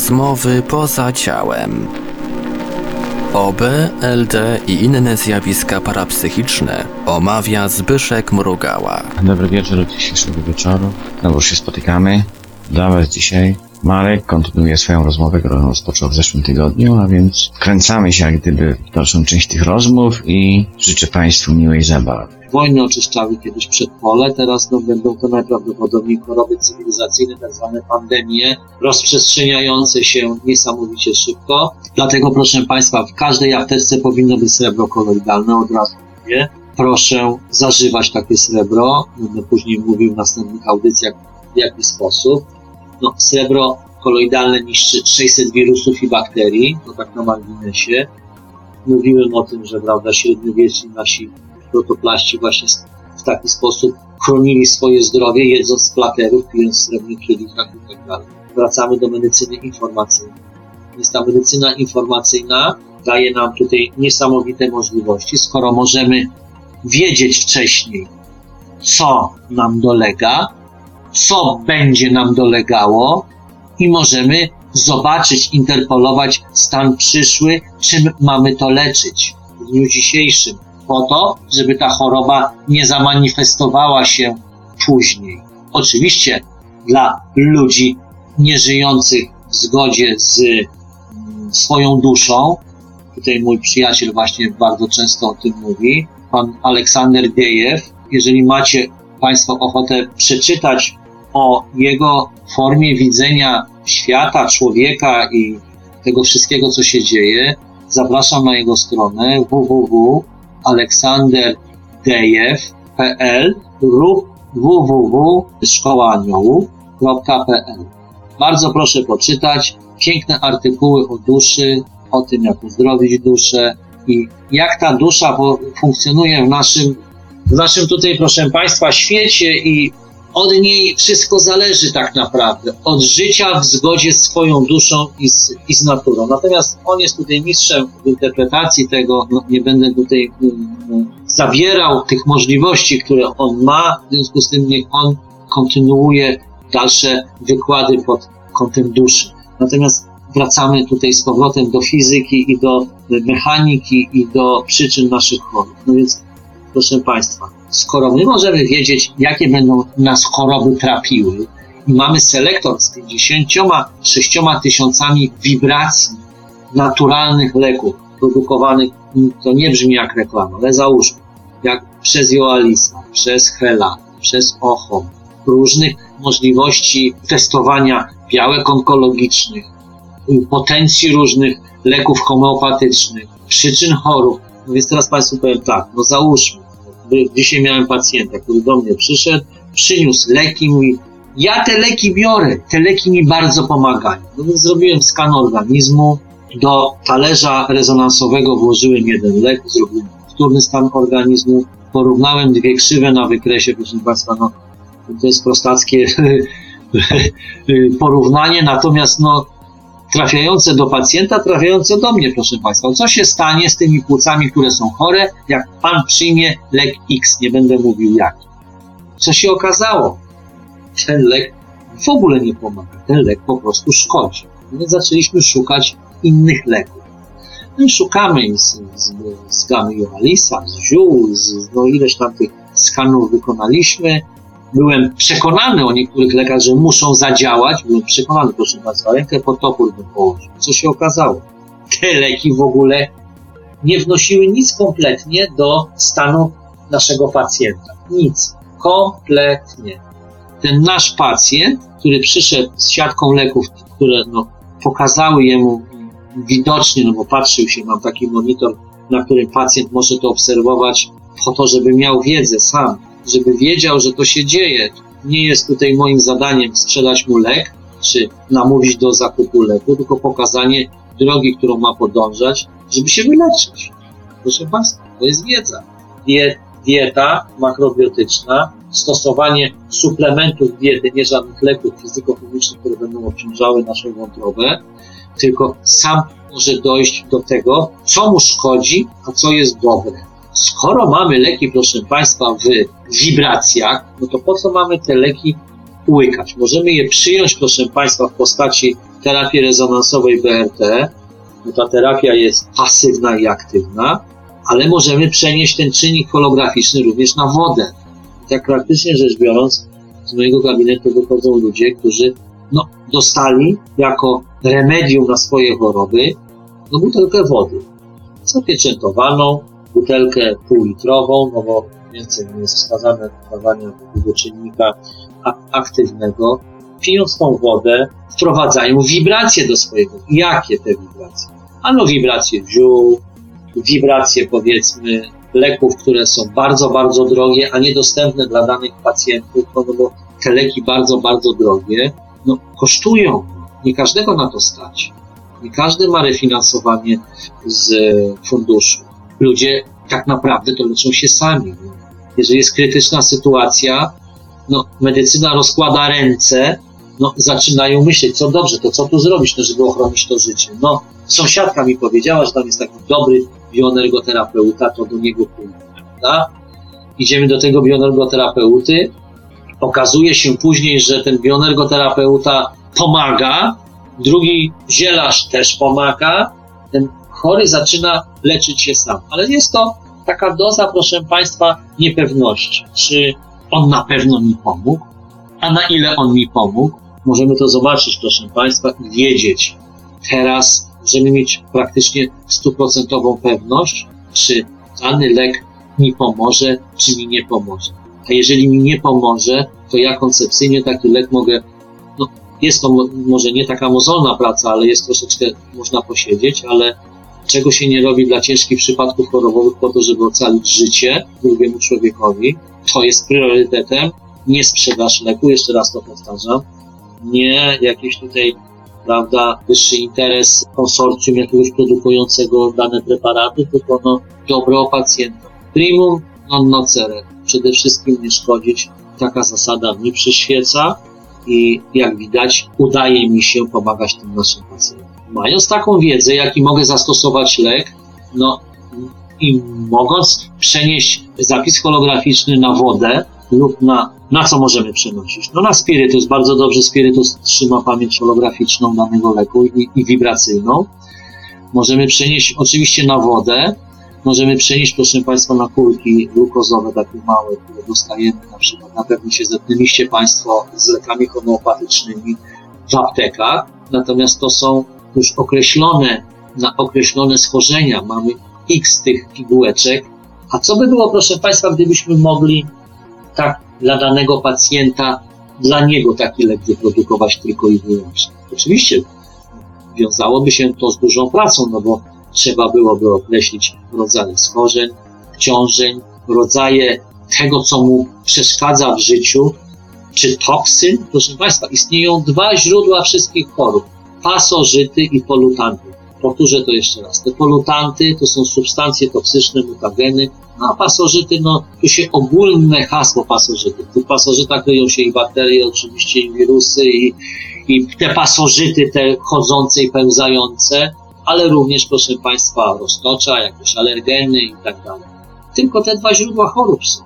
Rozmowy poza ciałem. OB, LD i inne zjawiska parapsychiczne omawia Zbyszek Mrugała. Dobry wieczór dzisiejszego wieczoru. Znowu się spotykamy. Dla Was dzisiaj Marek kontynuuje swoją rozmowę, którą rozpoczął w zeszłym tygodniu, a więc wkręcamy się jak gdyby w dalszą część tych rozmów i życzę Państwu miłej zabawy. Wojny oczyszczały kiedyś przedpole, teraz no, będą to najprawdopodobniej choroby cywilizacyjne, tak zwane pandemie, rozprzestrzeniające się niesamowicie szybko. Dlatego, proszę Państwa, w każdej apteczce powinno być srebro koloidalne, od razu mówię. Proszę zażywać takie srebro. Będę później mówił w następnych audycjach, w jaki sposób. No, srebro koloidalne niszczy 600 wirusów i bakterii, to tak na marginesie. Mówiłem o tym, że prawda, średniowieczni nasi protoplaści właśnie w taki sposób chronili swoje zdrowie, jedząc z platerów, pijąc srebrny kielichach i tak dalej. Wracamy do medycyny informacyjnej. Więc ta medycyna informacyjna daje nam tutaj niesamowite możliwości, skoro możemy wiedzieć wcześniej, co nam dolega, co będzie nam dolegało i możemy zobaczyć, interpolować stan przyszły, czym mamy to leczyć w dniu dzisiejszym, po to, żeby ta choroba nie zamanifestowała się później. Oczywiście dla ludzi nieżyjących w zgodzie z mm, swoją duszą, tutaj mój przyjaciel właśnie bardzo często o tym mówi, pan Aleksander Dejew, jeżeli macie Państwo ochotę przeczytać o jego formie widzenia świata, człowieka i tego wszystkiego, co się dzieje, zapraszam na jego stronę www.aleksanderdejew.pl lub www.szkołaaniołów.pl Bardzo proszę poczytać piękne artykuły o duszy, o tym, jak uzdrowić duszę i jak ta dusza funkcjonuje w naszym, w naszym tutaj, proszę Państwa, świecie i od niej wszystko zależy tak naprawdę. Od życia w zgodzie z swoją duszą i z, i z naturą. Natomiast on jest tutaj mistrzem w interpretacji tego. No, nie będę tutaj um, zawierał tych możliwości, które on ma. W związku z tym niech on kontynuuje dalsze wykłady pod kątem duszy. Natomiast wracamy tutaj z powrotem do fizyki i do mechaniki i do przyczyn naszych chorób. No więc, proszę Państwa, skoro my możemy wiedzieć, jakie będą nas choroby trapiły, i mamy selektor z tymi 10 tysiącami wibracji naturalnych leków produkowanych, to nie brzmi jak reklama, ale załóżmy, jak przez Joalisa, przez Hela, przez Ochom, różnych możliwości testowania białek onkologicznych, potencji różnych leków homeopatycznych, przyczyn chorób. No więc teraz Państwu powiem tak, no załóżmy, Dzisiaj miałem pacjenta, który do mnie przyszedł, przyniósł leki, mówi, ja te leki biorę, te leki mi bardzo pomagają. No więc zrobiłem skan organizmu, do talerza rezonansowego włożyłem jeden lek, zrobiłem wtórny stan organizmu, porównałem dwie krzywe na wykresie, proszę Państwa, no to jest prostackie porównanie, natomiast no trafiające do pacjenta, trafiające do mnie, proszę Państwa. Co się stanie z tymi płucami, które są chore, jak Pan przyjmie lek X, nie będę mówił jaki. Co się okazało? Ten lek w ogóle nie pomaga, ten lek po prostu szkodzi. Więc zaczęliśmy szukać innych leków. No i szukamy z, z, z gamy z ziół, z, no ileś tam tych skanów wykonaliśmy, byłem przekonany o niektórych lekach, że muszą zadziałać. Byłem przekonany, proszę Państwa, rękę pod topór bym położył. Co się okazało? Te leki w ogóle nie wnosiły nic kompletnie do stanu naszego pacjenta. Nic. Kompletnie. Ten nasz pacjent, który przyszedł z siatką leków, które no, pokazały jemu widocznie, no bo patrzył się, mam taki monitor, na którym pacjent może to obserwować po to, żeby miał wiedzę sam, żeby wiedział, że to się dzieje. Nie jest tutaj moim zadaniem sprzedać mu lek, czy namówić do zakupu leku, tylko pokazanie drogi, którą ma podążać, żeby się wyleczyć. Proszę Państwa, to jest wiedza. dieta makrobiotyczna, stosowanie suplementów diety, nie żadnych leków fizykochemicznych, które będą obciążały naszą wątrobę, tylko sam może dojść do tego, co mu szkodzi, a co jest dobre. Skoro mamy leki, proszę Państwa, w wibracjach, no to po co mamy te leki łykać? Możemy je przyjąć, proszę Państwa, w postaci terapii rezonansowej BRT, no ta terapia jest pasywna i aktywna, ale możemy przenieść ten czynnik holograficzny również na wodę. Tak praktycznie rzecz biorąc, z mojego gabinetu wychodzą ludzie, którzy no, dostali jako remedium na swoje choroby no, butelkę wody. Zapieczętowaną, butelkę półlitrową, no bo więcej nie jest wskazane dawania tego czynnika aktywnego. Pijąc tą wodę, wprowadzają wibracje do swojego. Jakie te wibracje? Ano wibracje ziół, wibracje powiedzmy leków, które są bardzo, bardzo drogie, a niedostępne dla danych pacjentów, no bo te leki bardzo, bardzo drogie, no kosztują. Nie każdego na to stać. Nie każdy ma refinansowanie z funduszu. Ludzie tak naprawdę to leczą się sami. Jeżeli jest krytyczna sytuacja, no medycyna rozkłada ręce, no zaczynają myśleć, co dobrze, to co tu zrobić, no, żeby ochronić to życie. No, sąsiadka mi powiedziała, że tam jest taki dobry bioenergoterapeuta, to do niego pójdę? Idziemy do tego bioenergoterapeuty, okazuje się później, że ten bioenergoterapeuta pomaga, drugi zielarz też pomaga, ten chory zaczyna leczyć się sam. Ale jest to taka doza, proszę Państwa, niepewności. Czy on na pewno mi pomógł? A na ile on mi pomógł? Możemy to zobaczyć, proszę Państwa, i wiedzieć. Teraz możemy mieć praktycznie stuprocentową pewność, czy dany lek mi pomoże, czy mi nie pomoże. A jeżeli mi nie pomoże, to ja koncepcyjnie taki lek mogę, no jest to mo- może nie taka mozolna praca, ale jest troszeczkę, można posiedzieć, ale czego się nie robi dla ciężkich przypadków chorobowych po to, żeby ocalić życie drugiemu człowiekowi, to jest priorytetem, nie sprzedaż leku, jeszcze raz to powtarzam, nie jakiś tutaj, prawda, wyższy interes konsorcjum jakiegoś produkującego dane preparaty, tylko no, dobro pacjenta. Primum non nocere. Przede wszystkim nie szkodzić. Taka zasada mi przyświeca i jak widać, udaje mi się pomagać tym naszym pacjentom. Mając taką wiedzę, jaki mogę zastosować lek, no i mogąc przenieść zapis holograficzny na wodę lub na, na co możemy przenosić? No na spirytus, bardzo dobrze spirytus trzyma pamięć holograficzną danego leku i, i wibracyjną. Możemy przenieść oczywiście na wodę, możemy przenieść, proszę Państwa, na kulki glukozowe, takie małe, które dostajemy na przykład, na pewno się zetknęliście Państwo z lekami homeopatycznymi w aptekach, natomiast to są już określone, na określone schorzenia, mamy x tych pigułeczek, a co by było, proszę Państwa, gdybyśmy mogli tak dla danego pacjenta, dla niego taki lek wyprodukować tylko i wyłącznie? Oczywiście wiązałoby się to z dużą pracą, no bo trzeba byłoby określić rodzaje schorzeń, obciążeń, rodzaje tego, co mu przeszkadza w życiu, czy toksyn. Proszę Państwa, istnieją dwa źródła wszystkich chorób: pasożyty i polutanty. Powtórzę to jeszcze raz. Te polutanty to są substancje toksyczne, mutageny, no a pasożyty, no tu się ogólne hasło pasożyty. W tych pasożytach kryją się i bakterie, oczywiście i wirusy, i, i te pasożyty, te chodzące i pełzające, ale również, proszę Państwa, roztocza, jakieś alergeny i tak dalej. Tylko te dwa źródła chorób są.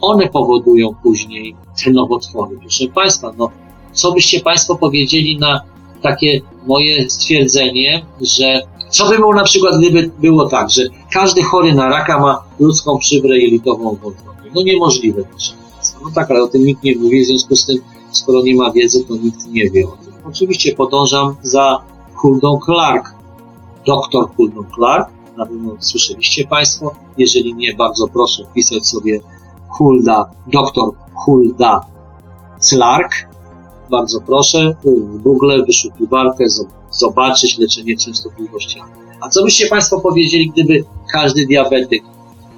One powodują później te nowotwory. Proszę Państwa, no co byście Państwo powiedzieli na takie moje stwierdzenie, że co by było na przykład, gdyby było tak, że każdy chory na raka ma ludzką przywrę jelitową wątrobę. No niemożliwe. No tak, ale o tym nikt nie mówi, w związku z tym, skoro nie ma wiedzy, to nikt nie wie o tym. Oczywiście podążam za Huldą Clark, dr Huldą Clark, na pewno słyszeliście Państwo, jeżeli nie, bardzo proszę wpisać sobie Hulda, dr Hulda Clark, bardzo proszę, w Google wyszukiwarkę zobaczyć leczenie częstotliwościami. A co byście Państwo powiedzieli, gdyby każdy diabetyk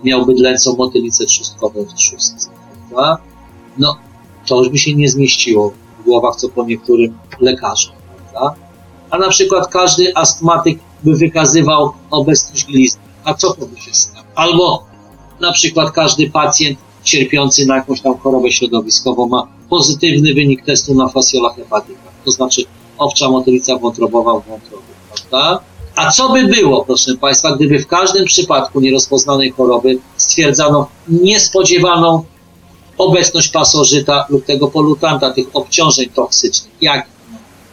miał bydlęcą motylicę trzustkową w trzustce? Prawda? No, to już by się nie zmieściło w głowach co po niektórym lekarzom. Prawda? A na przykład każdy astmatyk by wykazywał obecność glizny. A co to by się stało? Albo na przykład każdy pacjent cierpiący na jakąś tam chorobę środowiskową ma pozytywny wynik testu na fasciola hepatyka, to znaczy owcza motylica wątrobowa w wątrobie, prawda? A co by było, proszę Państwa, gdyby w każdym przypadku nierozpoznanej choroby stwierdzano niespodziewaną obecność pasożyta lub tego polutanta, tych obciążeń toksycznych, jak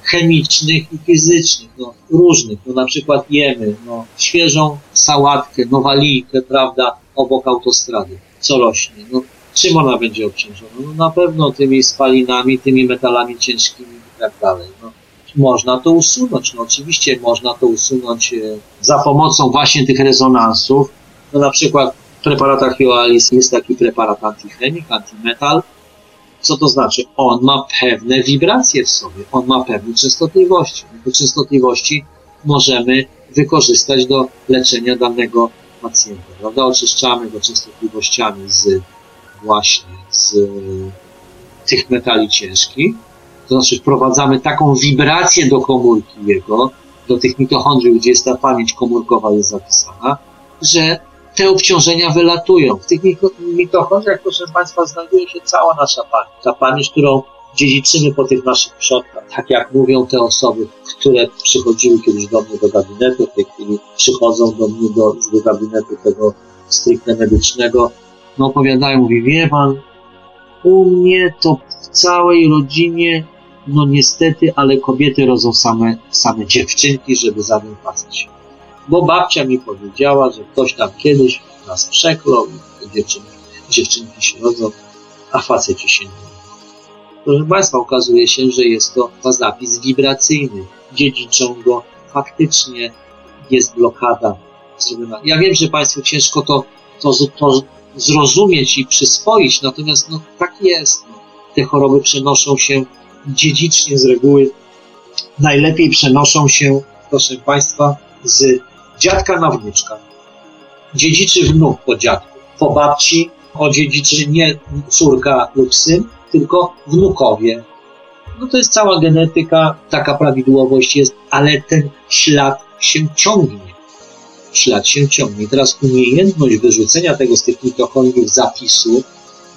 chemicznych i fizycznych, no, różnych. No, na przykład jemy no, świeżą sałatkę, nowalijkę, prawda, obok autostrady. Co rośnie? No, czym ona będzie obciążona? No, na pewno tymi spalinami, tymi metalami ciężkimi i tak dalej. No, można to usunąć. No, oczywiście można to usunąć e, za pomocą właśnie tych rezonansów. No, na przykład w preparatach Joalis jest taki preparat antichemik, antimetal, co to znaczy? On ma pewne wibracje w sobie, on ma pewne częstotliwości. Te częstotliwości możemy wykorzystać do leczenia danego pacjenta. Prawda? Oczyszczamy go częstotliwościami z właśnie z tych metali ciężkich. To znaczy wprowadzamy taką wibrację do komórki jego, do tych mitochondriów, gdzie jest ta pamięć komórkowa jest zapisana, że te obciążenia wylatują. W tych mitochondriach, proszę Państwa, znajduje się cała nasza pamięć. Ta pamięć, którą dziedziczymy po tych naszych przodkach. Tak jak mówią te osoby, które przychodziły kiedyś do mnie do gabinetu, w tej chwili przychodzą do mnie do, już do gabinetu tego stricte medycznego, no opowiadają, mówi, wie Pan, u mnie to w całej rodzinie, no niestety, ale kobiety rodzą same, same dziewczynki, żeby za nim patrzeć bo babcia mi powiedziała, że ktoś tam kiedyś nas przeklął, dziewczynki, dziewczynki się rodzą, a faceci się nie. Proszę Państwa, okazuje się, że jest to zapis wibracyjny. Dziedziczą go faktycznie jest blokada zrobiona. Ja wiem, że Państwu ciężko to, to, to zrozumieć i przyswoić, natomiast no, tak jest. No. Te choroby przenoszą się dziedzicznie z reguły. Najlepiej przenoszą się, proszę Państwa, z dziadka na wnuczka. Dziedziczy wnuk po dziadku. Po babci odziedziczy nie córka lub syn, tylko wnukowie. No to jest cała genetyka, taka prawidłowość jest, ale ten ślad się ciągnie. Ślad się ciągnie. Teraz umiejętność wyrzucenia tego z tych mitochondriów zapisu,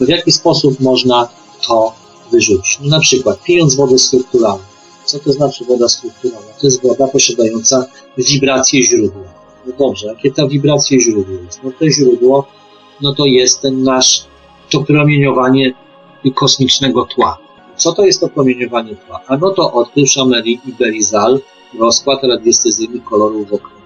w jaki sposób można to wyrzucić? No na przykład pijąc wodę strukturalną co to znaczy woda strukturalna? To jest woda posiadająca wibrację źródła. No dobrze, jakie to wibracje źródło jest? No to źródło, no to jest ten nasz, to promieniowanie kosmicznego tła. Co to jest to promieniowanie tła? A no to odkrył Chameli i Berizal rozkład radiestezyjny kolorów wokół.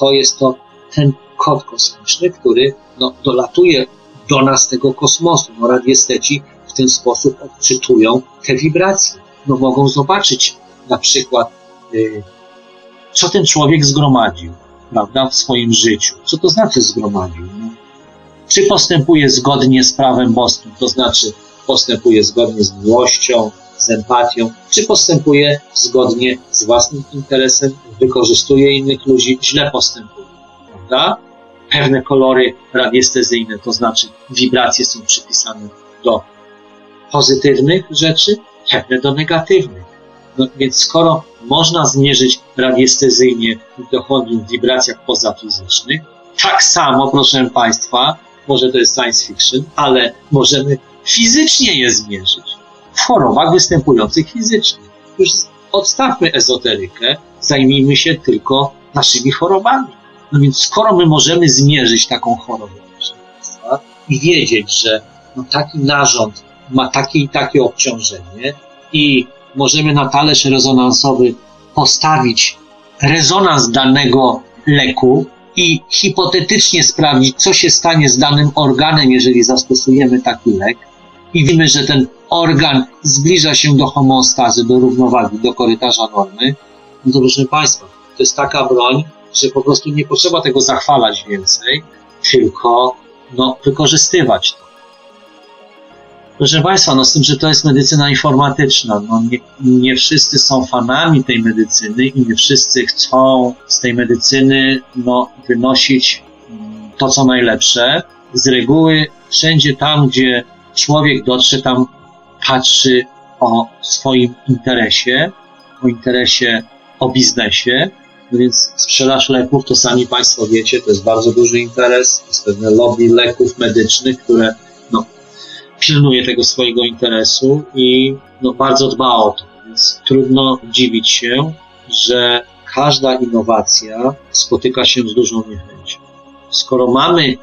To jest to ten kod kosmiczny, który no, dolatuje do nas tego kosmosu. No, radiesteci w ten sposób odczytują te wibracje no mogą zobaczyć na przykład, y, co ten człowiek zgromadził, prawda, w swoim życiu. Co to znaczy zgromadził? No, czy postępuje zgodnie z prawem boskim, to znaczy postępuje zgodnie z miłością, z empatią, czy postępuje zgodnie z własnym interesem, wykorzystuje innych ludzi, źle postępuje, prawda? Pewne kolory radiestezyjne, to znaczy wibracje są przypisane do pozytywnych rzeczy, pewne do negatywnych. No, więc skoro można zmierzyć radiestezyjnie dochodów w wibracjach pozafizycznych, tak samo, proszę Państwa, może to jest science fiction, ale możemy fizycznie je zmierzyć w chorobach występujących fizycznie. Już odstawmy ezoterykę, zajmijmy się tylko naszymi chorobami. No więc skoro my możemy zmierzyć taką chorobę, i wiedzieć, że no, taki narząd ma takie i takie obciążenie i możemy na talerz rezonansowy postawić rezonans danego leku i hipotetycznie sprawdzić, co się stanie z danym organem, jeżeli zastosujemy taki lek. I wiemy, że ten organ zbliża się do homeostazy, do równowagi, do korytarza normy. No to proszę Państwa, to jest taka broń, że po prostu nie potrzeba tego zachwalać więcej, tylko no, wykorzystywać to. Proszę Państwa, no z tym, że to jest medycyna informatyczna. No nie, nie wszyscy są fanami tej medycyny i nie wszyscy chcą z tej medycyny no, wynosić mm, to, co najlepsze. Z reguły wszędzie tam, gdzie człowiek dotrze, tam patrzy o swoim interesie, o interesie, o biznesie. No więc sprzedaż leków, to sami Państwo wiecie, to jest bardzo duży interes. Jest pewne lobby leków medycznych, które pilnuje tego swojego interesu i no, bardzo dba o to. Więc trudno dziwić się, że każda innowacja spotyka się z dużą niechęcią. Skoro mamy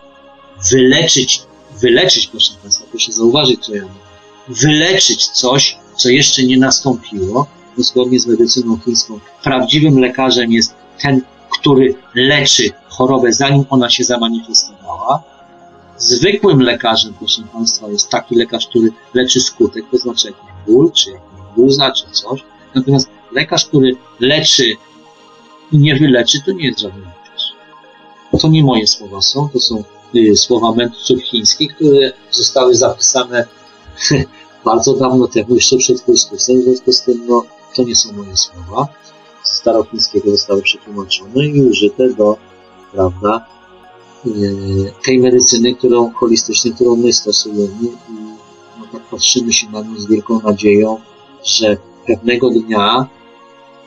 wyleczyć, wyleczyć, proszę Państwa, proszę zauważyć, co ja mówię, wyleczyć coś, co jeszcze nie nastąpiło, zgodnie z medycyną chińską, prawdziwym lekarzem jest ten, który leczy chorobę, zanim ona się zamanifestowała. Zwykłym lekarzem, proszę Państwa, jest taki lekarz, który leczy skutek, to znaczy jakiś ból, czy jakiś guza, czy coś. Natomiast lekarz, który leczy i nie wyleczy, to nie jest żaden lekarz. To nie moje słowa są, to są y, słowa mędrców chińskich, które zostały zapisane bardzo dawno temu, jeszcze przed Chrystusem, w związku z tym, no, to nie są moje słowa. Z starochińskiego zostały przetłumaczone i użyte do, prawda, y, tej medycyny, którą holistycznej, którą my stosujemy i no, tak patrzymy się na nią z wielką nadzieją, że pewnego dnia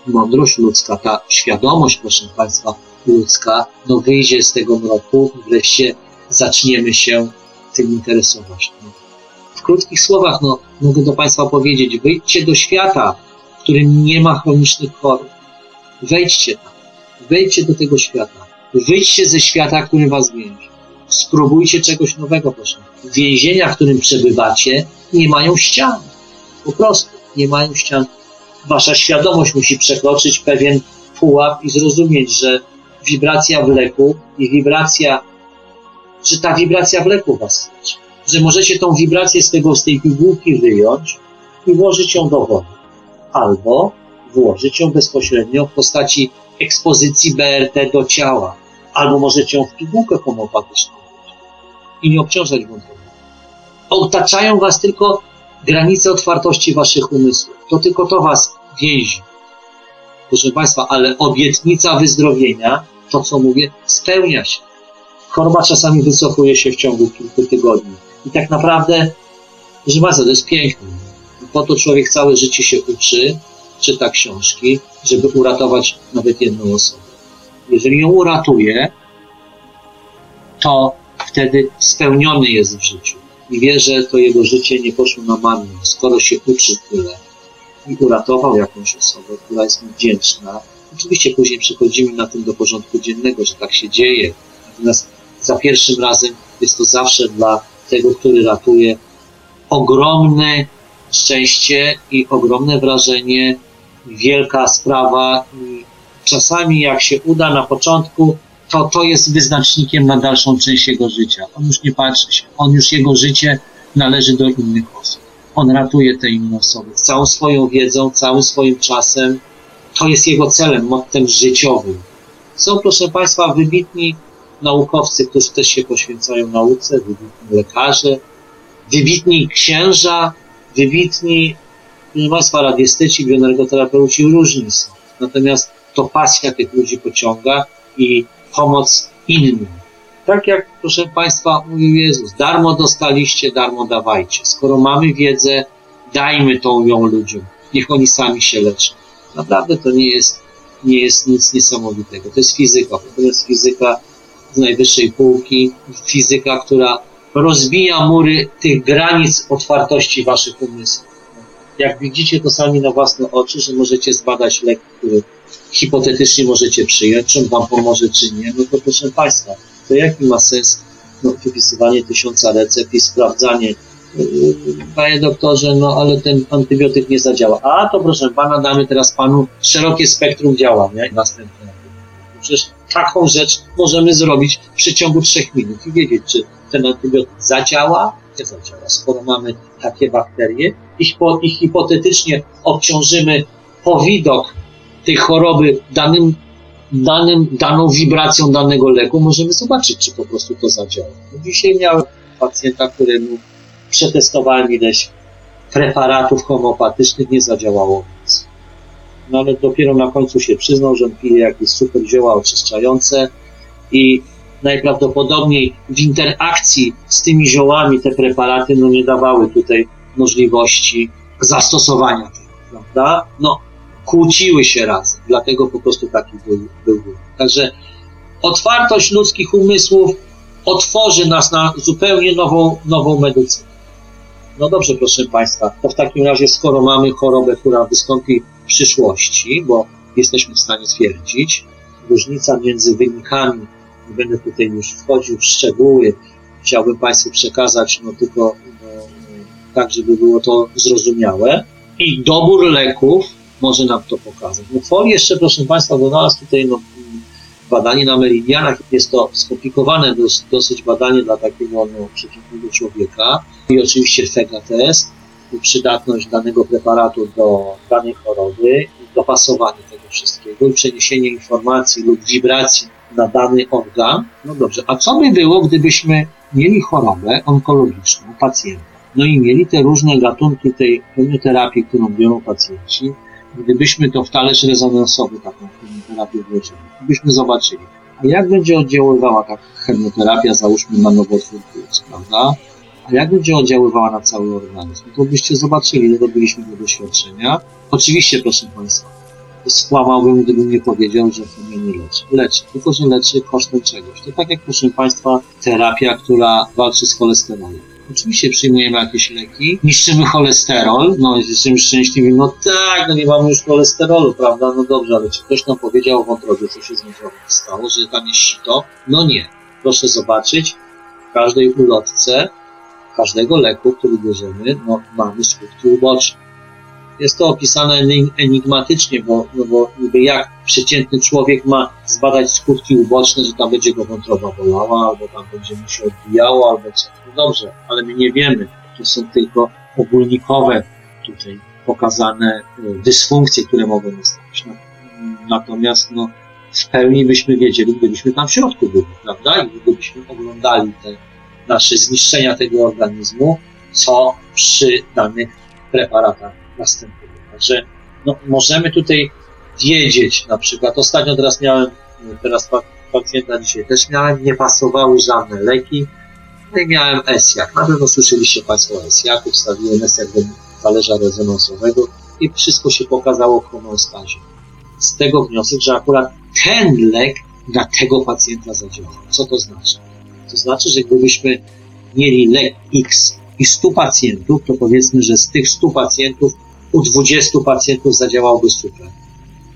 mądrość ludzka, ta świadomość, proszę Państwa, ludzka, no wyjdzie z tego mroku i wreszcie zaczniemy się tym interesować. No. Krótkich słowach, no, mogę do Państwa powiedzieć, wyjdźcie do świata, w którym nie ma chronicznych chorób. Wejdźcie tam. Wejdźcie do tego świata. Wyjdźcie ze świata, który Was więzi. Spróbujcie czegoś nowego, proszę. Więzienia, w którym przebywacie, nie mają ścian. Po prostu nie mają ścian. Wasza świadomość musi przekroczyć pewien pułap i zrozumieć, że wibracja w leku i wibracja, że ta wibracja w leku was leczy. Że możecie tą wibrację z tego, z tej pigułki wyjąć i włożyć ją do wody. Albo włożyć ją bezpośrednio w postaci ekspozycji BRT do ciała. Albo możecie ją w pigułkę homopatyczną włożyć i nie obciążać wątroby. Otaczają was tylko granice otwartości waszych umysłów. To tylko to was więzi. Proszę Państwa, ale obietnica wyzdrowienia, to co mówię, spełnia się. Choroba czasami wycofuje się w ciągu kilku tygodni. I tak naprawdę, proszę Państwa, to jest piękne. Po to człowiek całe życie się uczy, czyta książki, żeby uratować nawet jedną osobę. Jeżeli ją uratuje, to wtedy spełniony jest w życiu i wie, że to jego życie nie poszło na marne, skoro się uczy tyle i uratował jakąś osobę, która jest mu wdzięczna. Oczywiście później przechodzimy na tym do porządku dziennego, że tak się dzieje. Natomiast za pierwszym razem jest to zawsze dla tego, który ratuje, ogromne szczęście i ogromne wrażenie, wielka sprawa. I czasami jak się uda na początku, to to jest wyznacznikiem na dalszą część jego życia. On już nie patrzy się, on już jego życie należy do innych osób. On ratuje te inne osoby całą swoją wiedzą, całym swoim czasem. To jest jego celem, mottem życiowym. Są, proszę Państwa, wybitni naukowcy, którzy też się poświęcają nauce, wybitni lekarze, wybitni księża, wybitni, proszę Państwa, radiostyci, bioenergoterapeuci różni są. Natomiast to pasja tych ludzi pociąga i pomoc innym. Tak jak, proszę Państwa, mówił Jezus, darmo dostaliście, darmo dawajcie. Skoro mamy wiedzę, dajmy tą ją ludziom. Niech oni sami się leczą. Naprawdę to nie jest, nie jest nic niesamowitego. To jest fizyka. To jest fizyka z najwyższej półki. Fizyka, która rozbija mury tych granic otwartości waszych umysłów. Jak widzicie to sami na własne oczy, że możecie zbadać lek, który hipotetycznie możecie przyjąć, czy on wam pomoże, czy nie, no to proszę Państwa, to jaki ma sens no, wypisywanie tysiąca recept i sprawdzanie, yy, panie doktorze, no ale ten antybiotyk nie zadziała. A to proszę pana, damy teraz panu szerokie spektrum działania i następne. Przecież taką rzecz możemy zrobić w przeciągu trzech minut i wiedzieć, czy ten antybiotyk zadziała, nie zadziała. Skoro mamy takie bakterie i, hipo, i hipotetycznie obciążymy powidok tej choroby danym, danym, daną wibracją danego leku, możemy zobaczyć, czy po prostu to zadziała. No dzisiaj miałem pacjenta, któremu przetestowałem ileś preparatów homopatycznych, nie zadziałało nic. No ale dopiero na końcu się przyznał, że pije jakieś super zioła oczyszczające i najprawdopodobniej w interakcji z tymi ziołami te preparaty no nie dawały tutaj możliwości zastosowania tego, prawda? No, kłóciły się razem, dlatego po prostu taki był, był. Także otwartość ludzkich umysłów otworzy nas na zupełnie nową, nową medycynę. No dobrze, proszę Państwa, to w takim razie, skoro mamy chorobę, która wystąpi przyszłości, bo jesteśmy w stanie stwierdzić, różnica między wynikami, nie będę tutaj już wchodził w szczegóły, chciałbym Państwu przekazać, no tylko no, tak, żeby było to zrozumiałe, i dobór leków może nam to pokazać. No folii jeszcze, proszę Państwa, nas tutaj no, badanie na meridianach, jest to skomplikowane dos, dosyć badanie dla takiego no, przeciętnego człowieka. I oczywiście FEGA-test, przydatność danego preparatu do danej choroby, dopasowanie tego wszystkiego i przeniesienie informacji lub wibracji na dany organ. No dobrze, a co by było, gdybyśmy mieli chorobę onkologiczną pacjenta, no i mieli te różne gatunki tej chemioterapii, którą biorą pacjenci, gdybyśmy to w talerz rezonansowy taką chemioterapię włożyli, byśmy zobaczyli, a jak będzie oddziaływała ta chemioterapia, załóżmy na nowotwór płuc, prawda? A jak będzie oddziaływała na cały organizm? To byście zobaczyli, robiliśmy do doświadczenia. Oczywiście, proszę Państwa, skłamałbym, gdybym nie powiedział, że chemia nie leczy. Leczy, tylko że leczy kosztem czegoś. To tak jak, proszę Państwa, terapia, która walczy z cholesterolem. Oczywiście przyjmujemy jakieś leki, niszczymy cholesterol, no jesteśmy szczęśliwi, no tak, no nie mamy już cholesterolu, prawda, no dobrze, ale czy ktoś nam powiedział o wątrobie, co się z wątrobą stało, że tam jest sito? No nie. Proszę zobaczyć, w każdej ulotce, każdego leku, który bierzemy, no mamy skutki uboczne. Jest to opisane enigmatycznie, bo, no bo niby jak przeciętny człowiek ma zbadać skutki uboczne, że tam będzie go wątroba bolała, albo tam będzie mu się odbijało, albo co. No dobrze, ale my nie wiemy. To są tylko ogólnikowe tutaj pokazane y, dysfunkcje, które mogą nastąpić. Natomiast no, w pełni byśmy wiedzieli, gdybyśmy tam w środku byli, prawda? I gdybyśmy oglądali te nasze zniszczenia tego organizmu, co przy danych preparatach następuje. Także no, możemy tutaj wiedzieć, na przykład ostatnio teraz miałem, teraz pacjenta dzisiaj też miałem, nie pasowały żadne leki, no i miałem ESJAK. Na pewno słyszeliście Państwo o ESJAK, wstawiłem ESJAK do talerza rezonansowego i wszystko się pokazało w homeostazie. Z tego wniosek, że akurat ten lek na tego pacjenta zadziałał. Co to znaczy? To znaczy, że gdybyśmy mieli lek X i 100 pacjentów, to powiedzmy, że z tych 100 pacjentów u 20 pacjentów zadziałałby super.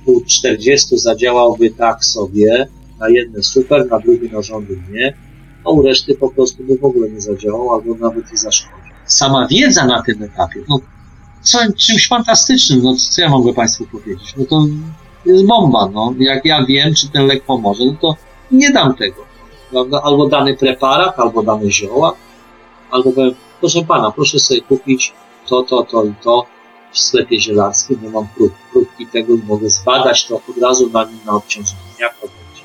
U 40 zadziałałby tak sobie, na jedne super, na drugie narządy nie, a u reszty po prostu by w ogóle nie zadziałał, albo nawet i zaszkodził. Sama wiedza na tym etapie, no, co, czymś fantastycznym, no co ja mogę Państwu powiedzieć? No to jest bomba, no. Jak ja wiem, czy ten lek pomoże, no to nie dam tego. Prawda? Albo dany preparat, albo dane zioła, albo powiem, proszę Pana, proszę sobie kupić to, to, to i to, w sklepie zielarskim, bo mam prób, próbki tego i mogę zbadać to od razu na nim na obciążenie. Jak to będzie?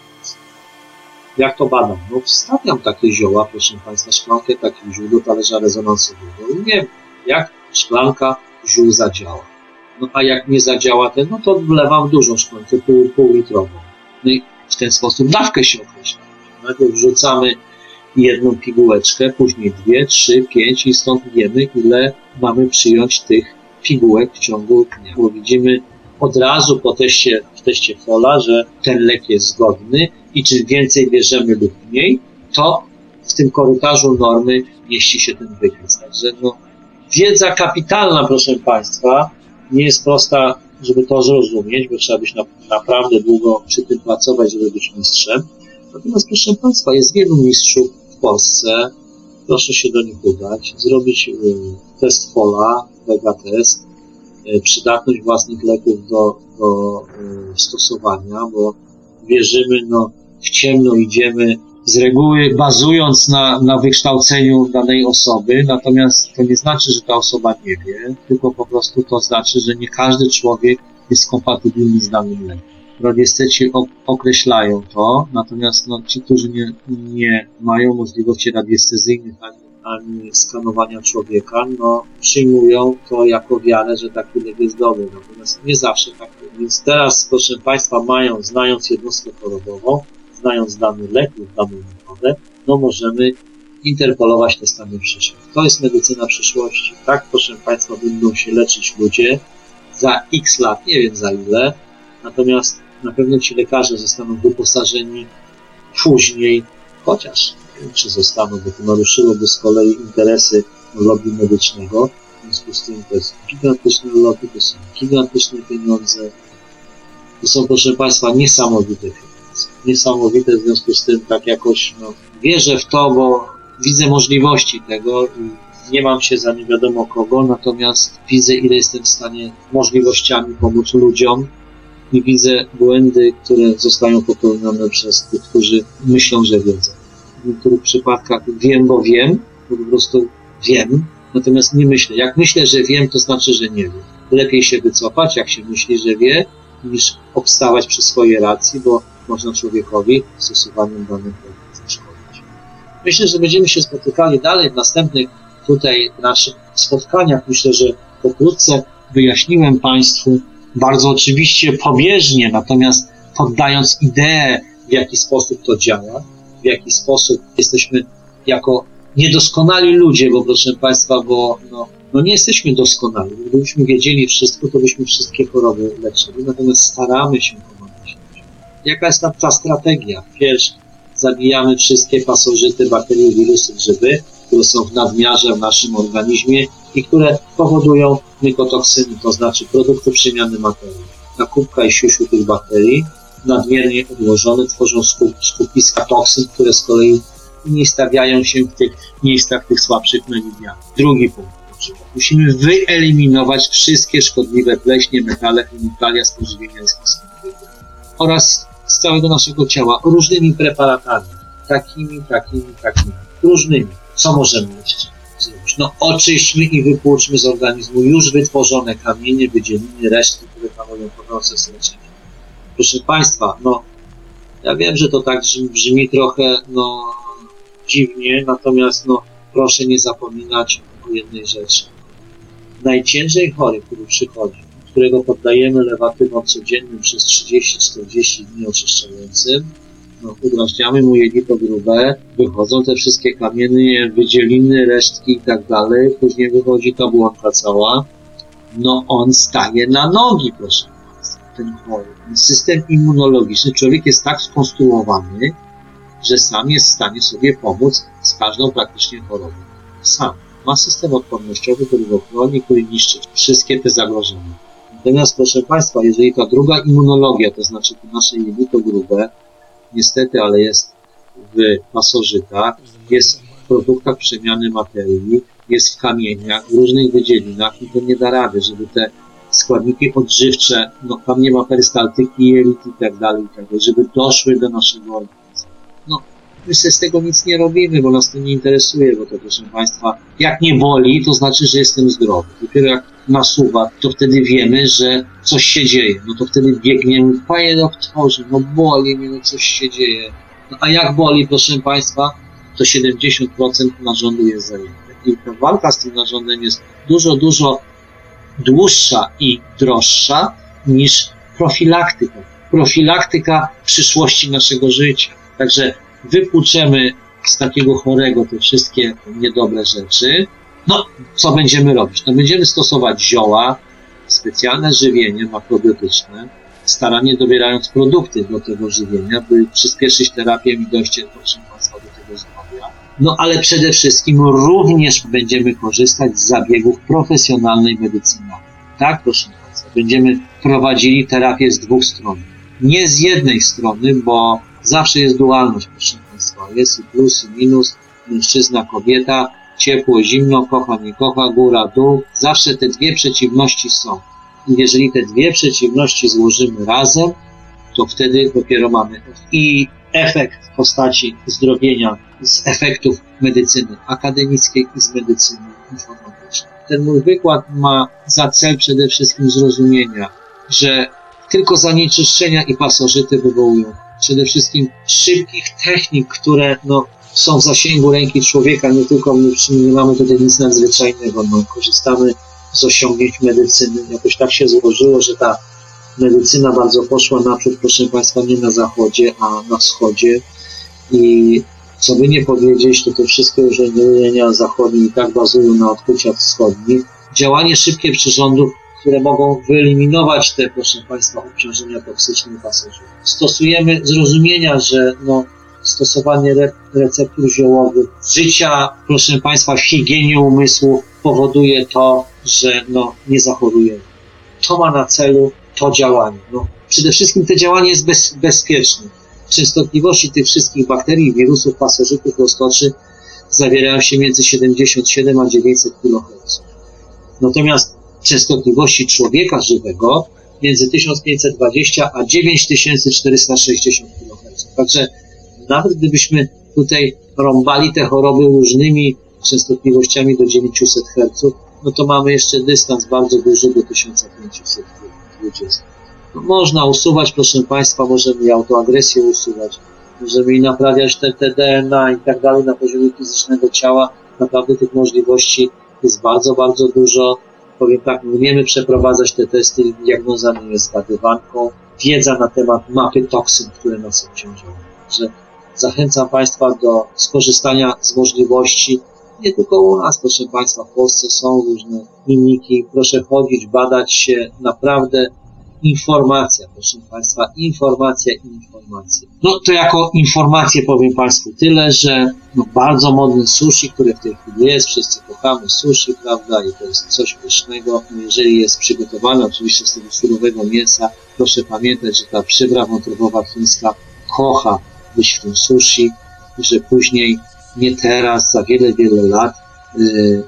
Jak to badam? No wstawiam takie zioła, proszę Państwa, szklankę takich ziół do talerza rezonansowego i nie wiem, jak szklanka ziół zadziała. No a jak nie zadziała ten, no to wlewam dużą szklankę, pół, pół litrową. No i w ten sposób dawkę się określa. Najpierw wrzucamy jedną pigułeczkę, później dwie, trzy, pięć i stąd wiemy, ile mamy przyjąć tych pigułek w ciągu dnia. Bo widzimy od razu po teście, w teście FOLA, że ten lek jest zgodny i czym więcej bierzemy lub mniej, to w tym korytarzu normy mieści się ten wykres. Także no, wiedza kapitalna, proszę Państwa, nie jest prosta, żeby to zrozumieć, bo trzeba być na, naprawdę długo przy tym pracować, żeby być mistrzem. Natomiast, proszę Państwa, jest wielu mistrzów w Polsce. Proszę się do nich udać, zrobić y, test FOLA, Vega test, y, przydatność własnych leków do, do y, stosowania, bo wierzymy, no, w ciemno idziemy z reguły bazując na, na wykształceniu danej osoby, natomiast to nie znaczy, że ta osoba nie wie, tylko po prostu to znaczy, że nie każdy człowiek jest kompatybilny z danym lekiem. Radiesteci określają to, natomiast no, ci, którzy nie, nie mają możliwości radiestezyjnych ani, ani skanowania człowieka, no, przyjmują to jako wiarę, że taki lek jest dobry. Natomiast nie zawsze tak. Więc teraz, proszę Państwa, mają, znając jednostkę chorobową, znając dany lek lub daną metodę, no możemy interpolować te stany przyszłości. To jest medycyna przyszłości. Tak, proszę Państwa, będą się leczyć ludzie za x lat, nie wiem za ile, natomiast na pewno ci lekarze zostaną wyposażeni później, chociaż czy zostaną, bo to naruszyłoby z kolei interesy lobby medycznego. W związku z tym to jest gigantyczne lobby, to są gigantyczne pieniądze. To są, proszę Państwa, niesamowite pieniądze. Niesamowite, w związku z tym tak jakoś no, wierzę w to, bo widzę możliwości tego i nie mam się za nie wiadomo kogo, natomiast widzę, ile jestem w stanie możliwościami pomóc ludziom i widzę błędy, które zostają popełnione przez tych, którzy myślą, że wiedzą. W niektórych przypadkach wiem, bo wiem, bo po prostu wiem, natomiast nie myślę. Jak myślę, że wiem, to znaczy, że nie wiem. Lepiej się wycofać, jak się myśli, że wie, niż obstawać przy swojej racji, bo można człowiekowi stosowaniem danych zaszkodzić. Myślę, że będziemy się spotykali dalej w następnych tutaj naszych spotkaniach. Myślę, że pokrótce wyjaśniłem Państwu bardzo oczywiście pobieżnie, natomiast poddając ideę, w jaki sposób to działa, w jaki sposób jesteśmy jako niedoskonali ludzie, bo proszę Państwa, bo no, no nie jesteśmy doskonali. Gdybyśmy wiedzieli wszystko, to byśmy wszystkie choroby leczyli, natomiast staramy się pomagać. Jaka jest ta strategia? Pierwsze, zabijamy wszystkie pasożyty, bakterie, wirusy, grzyby, które są w nadmiarze w naszym organizmie i które powodują mykotoksyny, to znaczy produkty przemiany materii. Ta kubka i siusiu tych bakterii nadmiernie odłożone tworzą skup, skupiska toksyn, które z kolei nie stawiają się w tych miejscach, tych słabszych meridianach. Drugi punkt. Musimy wyeliminować wszystkie szkodliwe pleśnie, metale, chemikalia z pożywienia i oraz z całego naszego ciała różnymi preparatami. Takimi, takimi, takimi. Różnymi. Co możemy jeszcze zrobić? No oczyśćmy i wypłuczmy z organizmu już wytworzone kamienie, wydzieliny, resztki, które hamują proces leczenia. Proszę Państwa, no ja wiem, że to tak brzmi, trochę no dziwnie, natomiast no proszę nie zapominać o jednej rzeczy. Najciężej chory, który przychodzi, którego poddajemy lewatywom codziennym przez 30-40 dni oczyszczającym, no, udrażniamy mu jelito grube, wychodzą te wszystkie kamienie, wydzieliny, resztki i tak dalej, później wychodzi ta błonka cała, no on staje na nogi, proszę Państwa, ten chory. System immunologiczny, człowiek jest tak skonstruowany, że sam jest w stanie sobie pomóc z każdą praktycznie chorobą. Sam. Ma system odpornościowy, który go chroni, który niszczy wszystkie te zagrożenia. Natomiast, proszę Państwa, jeżeli ta druga immunologia, to znaczy to nasze jelito grube, niestety, ale jest w pasożytach, jest w produktach przemiany materii, jest w kamieniach, w różnych wydzielinach i to nie da rady, żeby te składniki odżywcze, no tam nie ma perystaltyki, jelit tak i tak dalej, żeby doszły do naszego organizmu. My sobie z tego nic nie robimy, bo nas to nie interesuje, bo to proszę Państwa, jak nie boli, to znaczy, że jestem zdrowy. Dopiero jak nasuwa, to wtedy wiemy, że coś się dzieje. No to wtedy biegniemy, panie doktorze, no boli mnie, no coś się dzieje. No a jak boli, proszę Państwa, to 70% narządu jest zajęte. I ta walka z tym narządem jest dużo, dużo dłuższa i droższa niż profilaktyka. Profilaktyka przyszłości naszego życia. Także wypłuczemy z takiego chorego te wszystkie niedobre rzeczy. No, co będziemy robić? No, będziemy stosować zioła, specjalne żywienie makrobiotyczne, staranie dobierając produkty do tego żywienia, by przyspieszyć terapię i dojście, proszę Państwa, do tego zdrowia. No, ale przede wszystkim również będziemy korzystać z zabiegów profesjonalnej medycyny. Tak, proszę Państwa, będziemy prowadzili terapię z dwóch stron. Nie z jednej strony, bo zawsze jest dualność, proszę Państwa. Jest i plus, i minus, mężczyzna, kobieta, ciepło, zimno, kocha, nie kocha, góra, dół. Zawsze te dwie przeciwności są. I jeżeli te dwie przeciwności złożymy razem, to wtedy dopiero mamy i efekt w postaci zdrowienia z efektów medycyny akademickiej i z medycyny informatycznej. Ten mój wykład ma za cel przede wszystkim zrozumienia, że tylko zanieczyszczenia i pasożyty wywołują przede wszystkim szybkich technik, które no, są w zasięgu ręki człowieka, nie tylko my nie mamy tutaj nic nadzwyczajnego, no, korzystamy z osiągnięć medycyny. Jakoś tak się złożyło, że ta medycyna bardzo poszła naprzód, proszę Państwa, nie na zachodzie, a na wschodzie. I co by nie powiedzieć, to te wszystkie urządzenia zachodnie i tak bazują na odkryciach wschodnich. Działanie szybkie przyrządów, które mogą wyeliminować te, proszę Państwa, obciążenia toksyczne pasażerów. Stosujemy zrozumienia, że no, stosowanie re receptur ziołowych, życia, proszę Państwa, w higienie umysłu powoduje to, że no, nie zachorujemy. To ma na celu to działanie. No, przede wszystkim to działanie jest bez, bezpieczne. Częstotliwości tych wszystkich bakterii, wirusów, pasożytów, roztoczy zawierają się między 77 a 900 kHz. Natomiast częstotliwości człowieka żywego między 1520 a 9460 kHz. Także nawet gdybyśmy tutaj rąbali te choroby różnymi częstotliwościami do 900 Hz, no to mamy jeszcze dystans bardzo duży do 1520. No można usuwać, proszę Państwa, możemy i autoagresję usuwać, możemy i naprawiać te, te DNA i tak dalej na poziomie fizycznego ciała. Naprawdę tych możliwości jest bardzo, bardzo dużo. Powiem tak, my umiemy przeprowadzać te testy, diagnoza nie jest zgadywanką. Wiedza na temat mapy toksyn, które nas obciążają. Także zachęcam Państwa do skorzystania z możliwości nie tylko u nas, proszę Państwa, w Polsce są różne kliniki. Proszę chodzić, badać się. Naprawdę informacja, proszę Państwa, informacja informacja. No to jako informację powiem Państwu tyle, że no, bardzo modny sushi, które w tej chwili jest, wszyscy kochamy sushi, prawda, i to jest coś pysznego. No, jeżeli jest przygotowane oczywiście z tego surowego mięsa, proszę pamiętać, że ta przybra wątrobowa chińska kocha być sushi i że później, nie teraz, za wiele, wiele lat yy,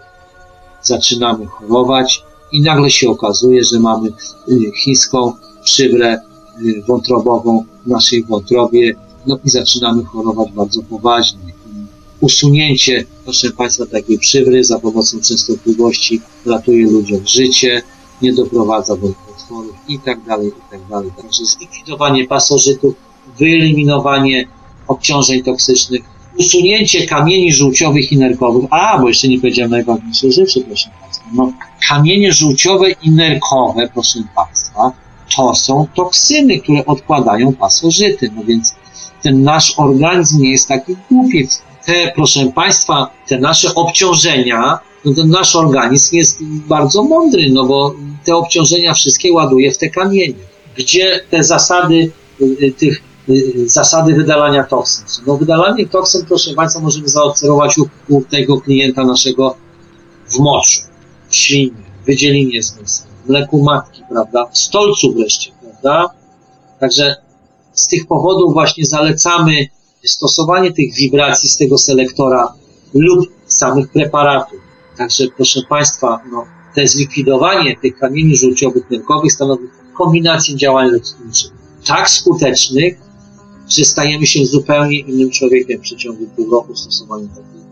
zaczynamy chorować i nagle się okazuje, że mamy y, chińską przybrę y, wątrobową w naszej wątrobie, no i zaczynamy chorować bardzo poważnie. Usunięcie, proszę Państwa, takiej przybry za pomocą częstotliwości ratuje ludziom życie, nie doprowadza do nowotworów i tak dalej, i tak dalej. Także zlikwidowanie pasożytów, wyeliminowanie obciążeń toksycznych, usunięcie kamieni żółciowych i nerkowych. A, bo jeszcze nie powiedziałem najważniejszej rzeczy, proszę Państwa. No, kamienie żółciowe i nerkowe, proszę Państwa, to są toksyny, które odkładają pasożyty. No więc ten nasz organizm nie jest taki głupi. Te, proszę Państwa, te nasze obciążenia, no ten nasz organizm jest bardzo mądry, no bo te obciążenia wszystkie ładuje w te kamienie. Gdzie te zasady y, y, tych y, zasady wydalania toksyn. No wydalanie toksyn, proszę Państwa, możemy zaobserwować u, u tego klienta naszego w moczu, w wydzielinie z mięsa, w mleku matki, prawda, w stolcu wreszcie, prawda. Także z tych powodów właśnie zalecamy stosowanie tych wibracji z tego selektora lub samych preparatów. Także proszę Państwa, no, te zlikwidowanie tych kamieni żółciowych nerkowych stanowi kombinację działań leczniczych tak skutecznych, że stajemy się zupełnie innym człowiekiem w przeciągu pół roku stosowania takiej,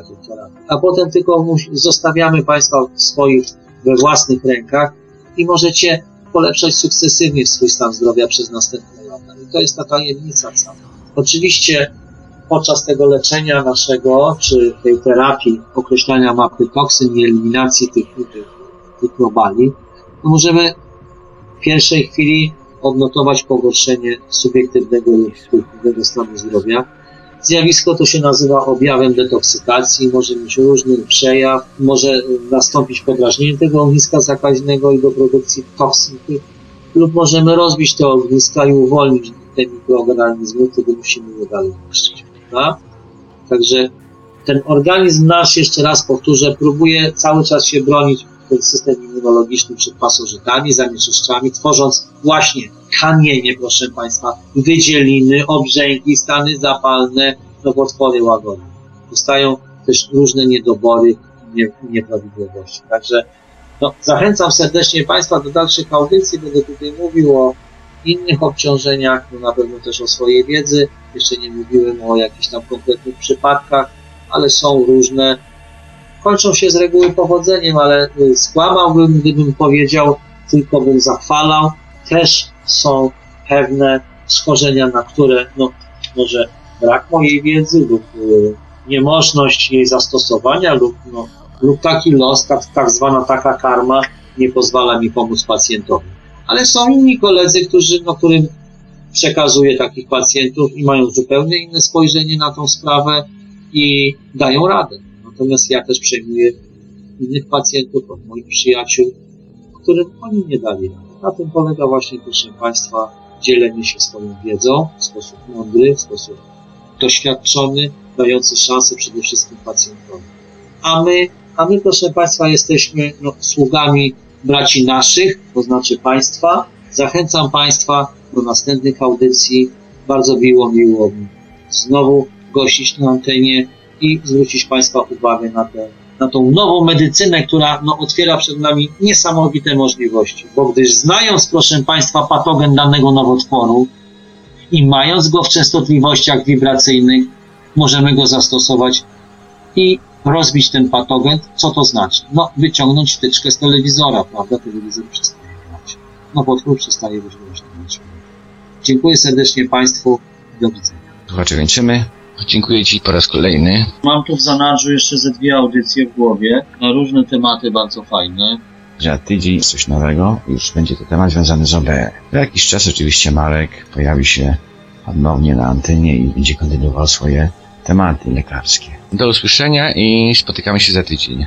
terapii. A potem tylko zostawiamy Państwa swoich, we własnych rękach i możecie polepszać sukcesywnie swój stan zdrowia przez następne lata. I to jest ta tajemnica cała. Oczywiście podczas tego leczenia naszego, czy tej terapii określania mapy toksyn i eliminacji tych, tych, tych globali, to możemy w pierwszej chwili odnotować pogorszenie subiektywnego subiektywnego stanu zdrowia. Zjawisko to się nazywa objawem detoksykacji, może mieć różny przejaw, może nastąpić podrażnienie tego ogniska zakaźnego i do produkcji toksyn, lub możemy rozbić te ogniska i uwolnić te mikroorganizmy, które musimy je dalej niszczyć. Także ten organizm nasz, jeszcze raz powtórzę, próbuje cały czas się bronić ten system immunologiczny przed pasożytami, zanieczyszczami, tworząc właśnie kamienie, proszę Państwa, wydzieliny, obrzęki, stany zapalne, nowotwory łagodne. Powstają też różne niedobory nie, nieprawidłowości. Także no, zachęcam serdecznie Państwa do dalszych audycji. Będę tutaj mówił o innych obciążeniach, no na pewno też o swojej wiedzy. Jeszcze nie mówiłem o jakichś tam konkretnych przypadkach, ale są różne. Kończą się z reguły powodzeniem, ale y, skłamałbym, gdybym powiedział, tylko bym zachwalał. Też są pewne schorzenia, na które no, może brak mojej wiedzy lub y, niemożność jej zastosowania lub, no, lub taki los, tak, tak zwana taka karma nie pozwala mi pomóc pacjentowi. Ale są inni koledzy, którzy, no, którym przekazuję takich pacjentów i mają zupełnie inne spojrzenie na tą sprawę i dają radę. Natomiast ja też przejmuję innych pacjentów, od moich przyjaciół, którym oni nie dali. Na tym polega właśnie, proszę Państwa, dzielenie się swoją wiedzą w sposób mądry, w sposób doświadczony, dający szansę przede wszystkim pacjentowi. A my, a my proszę Państwa, jesteśmy no, sługami braci naszych, to znaczy Państwa. Zachęcam Państwa do następnych audycji. Bardzo miło, miło mi znowu gościć na antenie i zwrócić Państwa uwagę na, tę na tą nową medycynę, która no, otwiera przed nami niesamowite możliwości. Bo gdyż znając, proszę Państwa, patogen danego nowotworu i mając go w częstotliwościach wibracyjnych, możemy go zastosować i rozbić ten patogen. Co to znaczy? No, wyciągnąć wtyczkę z telewizora, prawda? Telewizor przestaje grać. Nowotwór przestaje być głośny. Dziękuję serdecznie Państwu. Do widzenia. Słuchacze, kończymy. Dziękuję Ci po raz kolejny. Mam tu w zanadrzu jeszcze ze dwie audycje w głowie na różne tematy bardzo fajne. Za tydzień coś nowego. Już będzie to temat związany z OB. Za jakiś czas oczywiście Marek pojawi się ponownie na antenie i będzie kontynuował swoje tematy lekarskie. Do usłyszenia i spotykamy się za tydzień.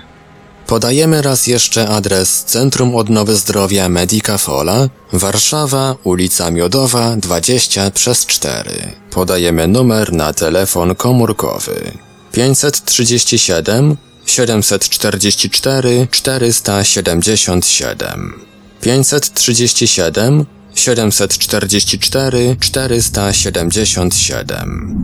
Podajemy raz jeszcze adres Centrum Odnowy Zdrowia Medica Fola, Warszawa, ulica Miodowa 20 przez 4. Podajemy numer na telefon komórkowy. 537 744 477 537 744 477